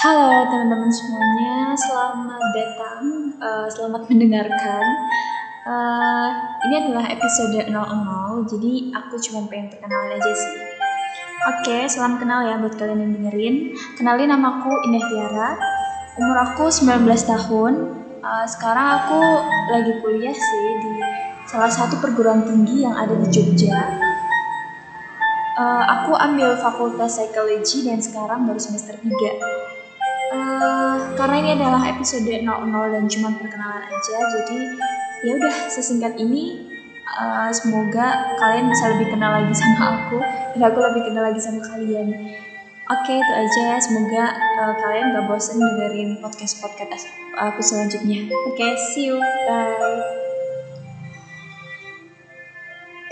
Halo teman-teman semuanya, selamat datang, uh, selamat mendengarkan. Uh, ini adalah episode 00, jadi aku cuma pengen perkenalan aja sih. Oke, salam kenal ya buat kalian yang dengerin. Kenalin namaku Indah Tiara, umur aku 19 tahun. Uh, sekarang aku lagi kuliah sih di salah satu perguruan tinggi yang ada di Jogja. Uh, aku ambil fakultas psikologi dan sekarang baru semester 3 uh, karena ini adalah episode 00 dan cuma perkenalan aja jadi ya udah sesingkat ini uh, semoga kalian bisa lebih kenal lagi sama aku dan aku lebih kenal lagi sama kalian. Oke okay, itu aja ya semoga uh, kalian gak bosen dengerin podcast podcast aku selanjutnya. Oke okay, see you bye